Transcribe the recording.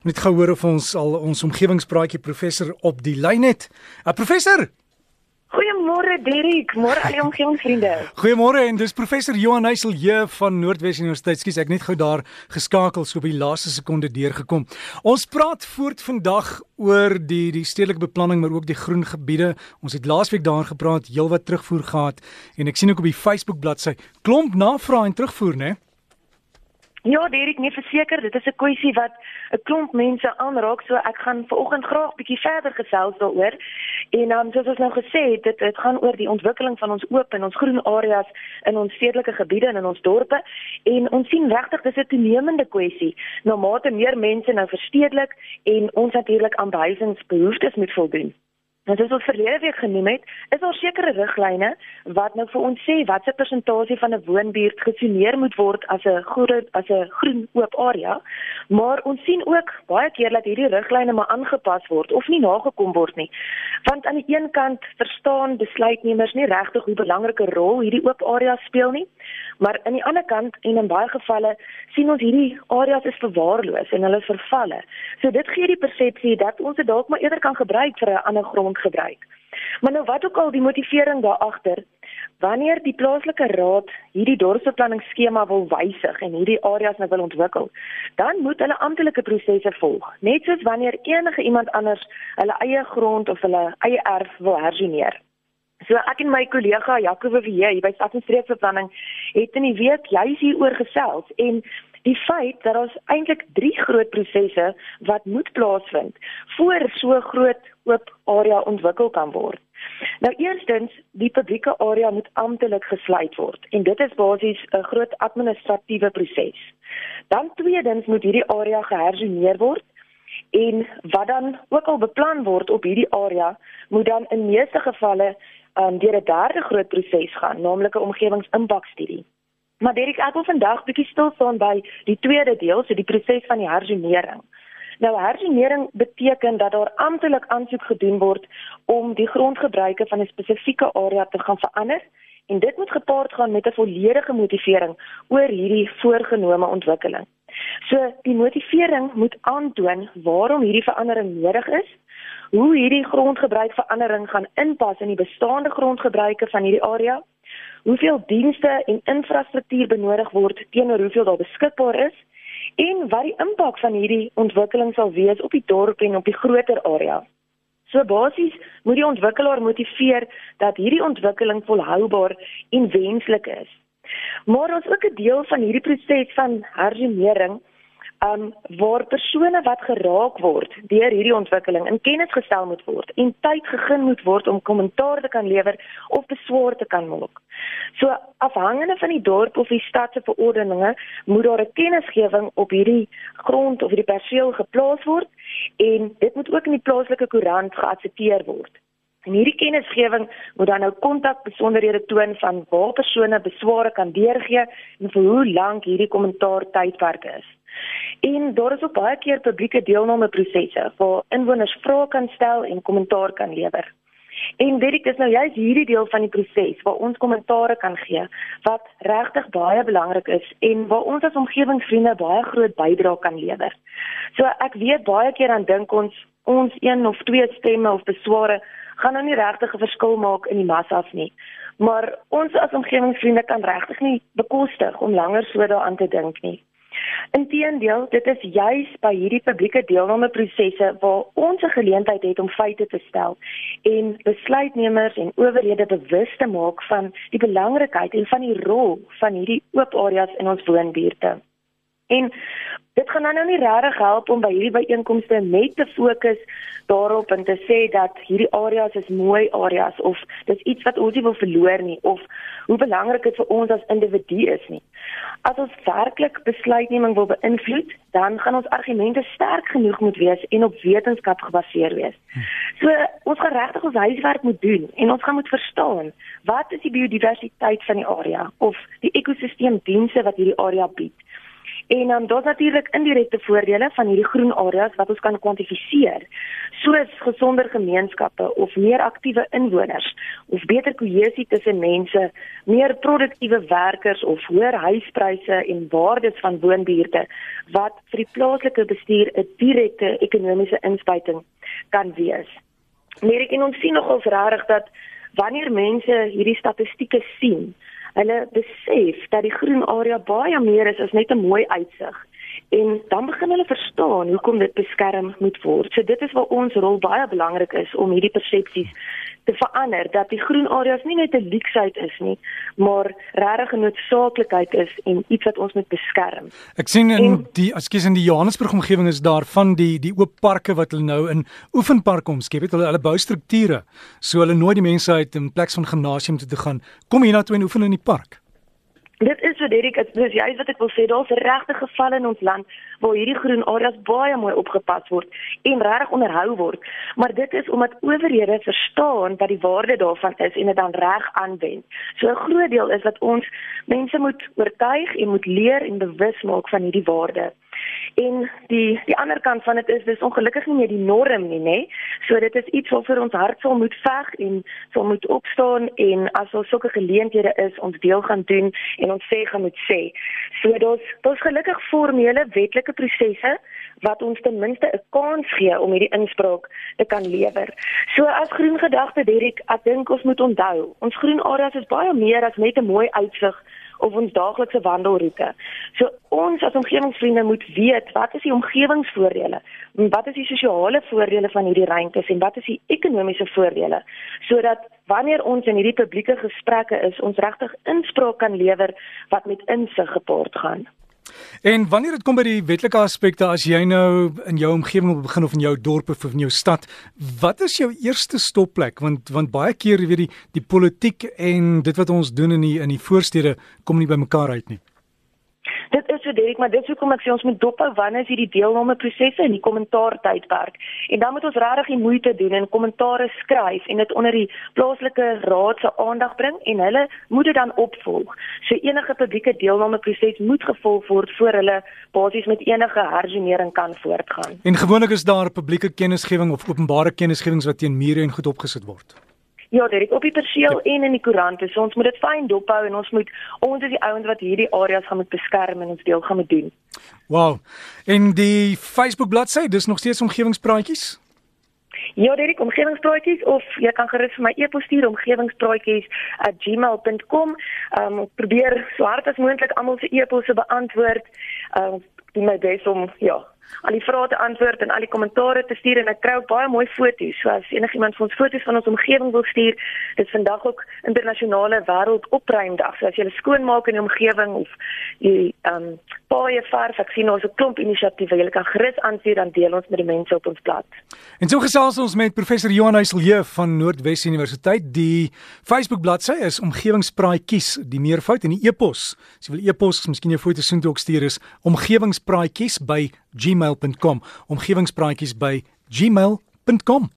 Net gehoor of ons al ons omgewingspraatjie professor op die lyn het. uh, Professor. Goeiemôre Derek, môre al die omgewingsvriende. Goeiemôre en dis professor Johan Heisel hier van Noordwes Universiteit. Skus, ek net gou daar geskakel so op die laaste sekonde deurgekom. Ons praat voort vandag oor die die stedelike beplanning maar ook die groen gebiede. Ons het laasweek daarin gepraat, heelwat terugvoer gehad en ek sien ook op die Facebook bladsy klomp navrae en terugvoer, né? Nee? Ja, Derek, nee verseker, dit is 'n kwessie wat 'n klomp mense aanraak, so ek gaan vanoggend graag bietjie verder gesels daaroor. En dan um, soos ons nou gesê het, dit dit gaan oor die ontwikkeling van ons oop en ons groen areas in ons stedelike gebiede en in ons dorpe. En ons sien regtig dis 'n toenemende kwessie. Na mate meer mense nou verstedelik en ons natuurlik aan behuisingsbehoeftes moet voldoen. Nou soos ons verlede week genoem het, is daar sekere riglyne wat nou vir ons sê watse persentasie van 'n woonbuurt gesoneer moet word as 'n groot as 'n groen oop area. Maar ons sien ook baie keer dat hierdie riglyne maar aangepas word of nie nagekom word nie. Want aan die een kant verstaan besluitnemers nie regtig hoe belangrike rol hierdie oop areas speel nie. Maar aan die ander kant en in baie gevalle sien ons hierdie areas is verwaarloos en hulle vervalle. So dit gee die persepsie dat ons dit dalk maar eerder kan gebruik vir 'n ander grondgebruik. Maar nou wat ook al die motivering daar agter, wanneer die plaaslike raad hierdie dorpsbeplanningsskema wil wysig en hierdie areas nou wil ontwikkel, dan moet hulle amptelike prosesse volg. Net soos wanneer enige iemand anders hulle eie grond of hulle eie erf wil hersoneer. So ek en my kollega Jaco Verheer hier by Stad en Streekbeplanning het in die week juis hieroor gesels en die feit dat ons eintlik drie groot prosesse wat moet plaasvind voor so groot oop area ontwikkel kan word. Nou eerstens, die publieke area moet amptelik gesluit word en dit is basies 'n groot administratiewe proses. Dan tweedens moet hierdie area gehersoneer word en wat dan ook al beplan word op hierdie area moet dan in meeste gevalle um, deur 'n derde groot proses gaan, naamlik 'n omgewingsimpakstudie. Maar Derek, ek wil vandag bietjie stil staan by die tweede deel, so die proses van die herzonering. Nou herzonering beteken dat daar amptelik aansoek gedoen word om die grondgebruike van 'n spesifieke area te gaan verander en dit moet gepaard gaan met 'n volledige motivering oor hierdie voorgenome ontwikkeling. So die motivering moet aantoon waarom hierdie verandering nodig is hoe hierdie grondgebruikverandering gaan inpas in die bestaande grondgebruike van hierdie area, hoeveel dienste en infrastruktuur benodig word teenoor hoeveel daar beskikbaar is en wat die impak van hierdie ontwikkeling sal wees op die dorp en op die groter area. So basies moet die ontwikkelaar motiveer dat hierdie ontwikkeling volhoubaar en wenslik is. Maar ons ook 'n deel van hierdie proses van herzonering um waar persone wat geraak word deur hierdie ontwikkeling in kennis gestel moet word en tyd gegee moet word om kommentaar te kan lewer of beswaar te kan maak. So afhangende van die dorp of die stad se verordeninge moet daar 'n kennisgewing op hierdie grond of hierdie perseel geplaas word en dit moet ook in die plaaslike koerant geaksepteer word. En hierdie kennisgewing moet dan nou kontak besonderhede toon van waar persone besware kan deurgee en vir hoe lank hierdie kommentaar tydperk is. En daar is ook baie keer publieke deelname prosesse waar inwoners vrae kan stel en kommentaar kan lewer. En dit is nou juist hierdie deel van die proses waar ons kommentaare kan gee wat regtig baie belangrik is en waar ons as omgewingsvriende baie groot bydrae kan lewer. So ek weet baie keer dan dink ons ons een of twee stemme of besware gaan nou nie regtig 'n verskil maak in die massas nie. Maar ons as omgewingsvriende kan regtig nie bekostig om langer so daaraan te dink nie. Inteendeel, dit is juis by hierdie publieke deelnameprosesse waar ons 'n geleentheid het om feite te stel en besluitnemers en owerhede bewus te maak van die belangrikheid en van die rol van hierdie oop areas in ons woonbuurte. En dit gaan nou nie regtig help om by hierdie byeenkomste net te fokus daarop en te sê dat hierdie areas is mooi areas of dis iets wat ons nie wil verloor nie of hoe belangrik dit vir ons as individu is nie. As ons werklik besluitneming wil beïnvloed, dan gaan ons argumente sterk genoeg moet wees en op wetenskap gebaseer wees. So ons gaan regtig ons huiswerk moet doen en ons gaan moet verstaan wat is die biodiversiteit van die area of die ekosisteemdienste wat hierdie area bied En dan um, daar's natuurlik indirekte voordele van hierdie groen areas wat ons kan kwantifiseer, soos gesonder gemeenskappe of meer aktiewe inwoners of beter kohesie tussen mense, meer produktiewe werkers of hoër huispryse en waardes van woonbuurte wat vir die plaaslike bestuur 'n direkte ekonomiese inspuiting kan wees. Maar ek en ons sien nogals regtig dat wanneer mense hierdie statistieke sien, hulle besef dat die groen area baie meer is as net 'n mooi uitsig en dan begin hulle verstaan hoekom dit beskerm moet word. So dit is waar ons rol baie belangrik is om hierdie persepsies te verander dat die groen areas nie net 'n luksheid is nie, maar regtig 'n noodsaaklikheid is en iets wat ons moet beskerm. Ek sien in en, die ekskuus in die Johannesburg omgewing is daar van die die oop parke wat hulle nou in oefenparke omskep het. Hulle hulle bou strukture so hulle nooi die mense uit in plek van gimnasium toe te gaan. Kom hier na toe en oefen in die park. Dit is wat Derek, dit is juist wat ek wil sê, daar's regte gevalle in ons land waar hierdie groen areas baie mooi opgepas word en regtig onderhou word. Maar dit is omdat owerhede verstaan wat die waarde daarvan is en dit dan reg aanwend. So 'n groot deel is dat ons mense moet oortuig en moet leer en bewus maak van hierdie waarde. En die die ander kant van dit is dis ongelukkig nie meer die norm nie, nê? So dit is iets waarvoor ons hart sal moet veg en sal moet opstaan en as daar sulke geleenthede is, ons deel gaan doen en ons sê gaan moet sê. So daar's daar's gelukkig formele wetlike prosesse wat ons ten minste 'n kans gee om hierdie inspraak te kan lewer. So as groen gedagte Derek, ek dink ons moet onthou, ons groen areas is baie meer as net 'n mooi uitsig of ons daaglikse wandelroete. So ons as omgewingsvriende moet weet wat is die omgewingsvoordele? Wat is die sosiale voordele van hierdie ruimtes en wat is die ekonomiese voordele? Sodat wanneer ons in hierdie publieke gesprekke is, ons regtig inspraak kan lewer wat met insig gepaard gaan. En wanneer dit kom by die wetlike aspekte as jy nou in jou omgewing begin of in jou dorp of in jou stad, wat is jou eerste stopplek want want baie keer weet die die politiek en dit wat ons doen in die in die voorstede kom nie by mekaar uit nie. Dit is so Derek, maar dit is hoekom ek sê ons moet dophou wanneer is hierdie deelname prosesse in die kommentaar tydperk. En dan moet ons regtig die moeite doen en kommentare skryf en dit onder die plaaslike raad se aandag bring en hulle moet dit dan opvolg. So enige publieke deelname proses moet gevolg word voor hulle basies met enige hersonering kan voortgaan. En gewoonlik is daar publieke kennisgewing of openbare kennisgewings wat teen mure en goed opgesit word. Ja, dit op die perseel ja. en in die koerante. So ons moet dit fyn dophou en ons moet ons is die ouens wat hierdie areas gaan moet beskerm en ons deel gaan moet doen. Wow. En die Facebook bladsy, dis nog steeds omgewingspraatjies? Ja, dit is omgewingspraatjies of jy kan gerus vir my e-pos stuur omgewingspraatjies@gmail.com. Ehm um, probeer so hard as moontlik almal se e-posse beantwoord. Ehm um, doen my bes om ja, al die vrae te antwoord en al die kommentare te stuur en ek kry ook baie mooi foto's. So as enigiemand vir ons foto's van ons omgewing wil stuur, dis vandag ook internasionale wêreldopruimdag. So as jy skoonmaak in die omgewing of jy ehm um, baie verf, ek sien ons 'n klomp inisiatiewe. Jy kan gerus aanstuur dan deel ons met die mense op ons blad. En so gesels ons met professor Johan Heiselje van Noordwes Universiteit. Die Facebook bladsy is omgewingspraatjies, die meervoud en die e-pos. As jy wil e-pos, miskien jou foto's soontoe ook stuur is omgewingspraatjies by gmail.com omgewingspraatjies by gmail.com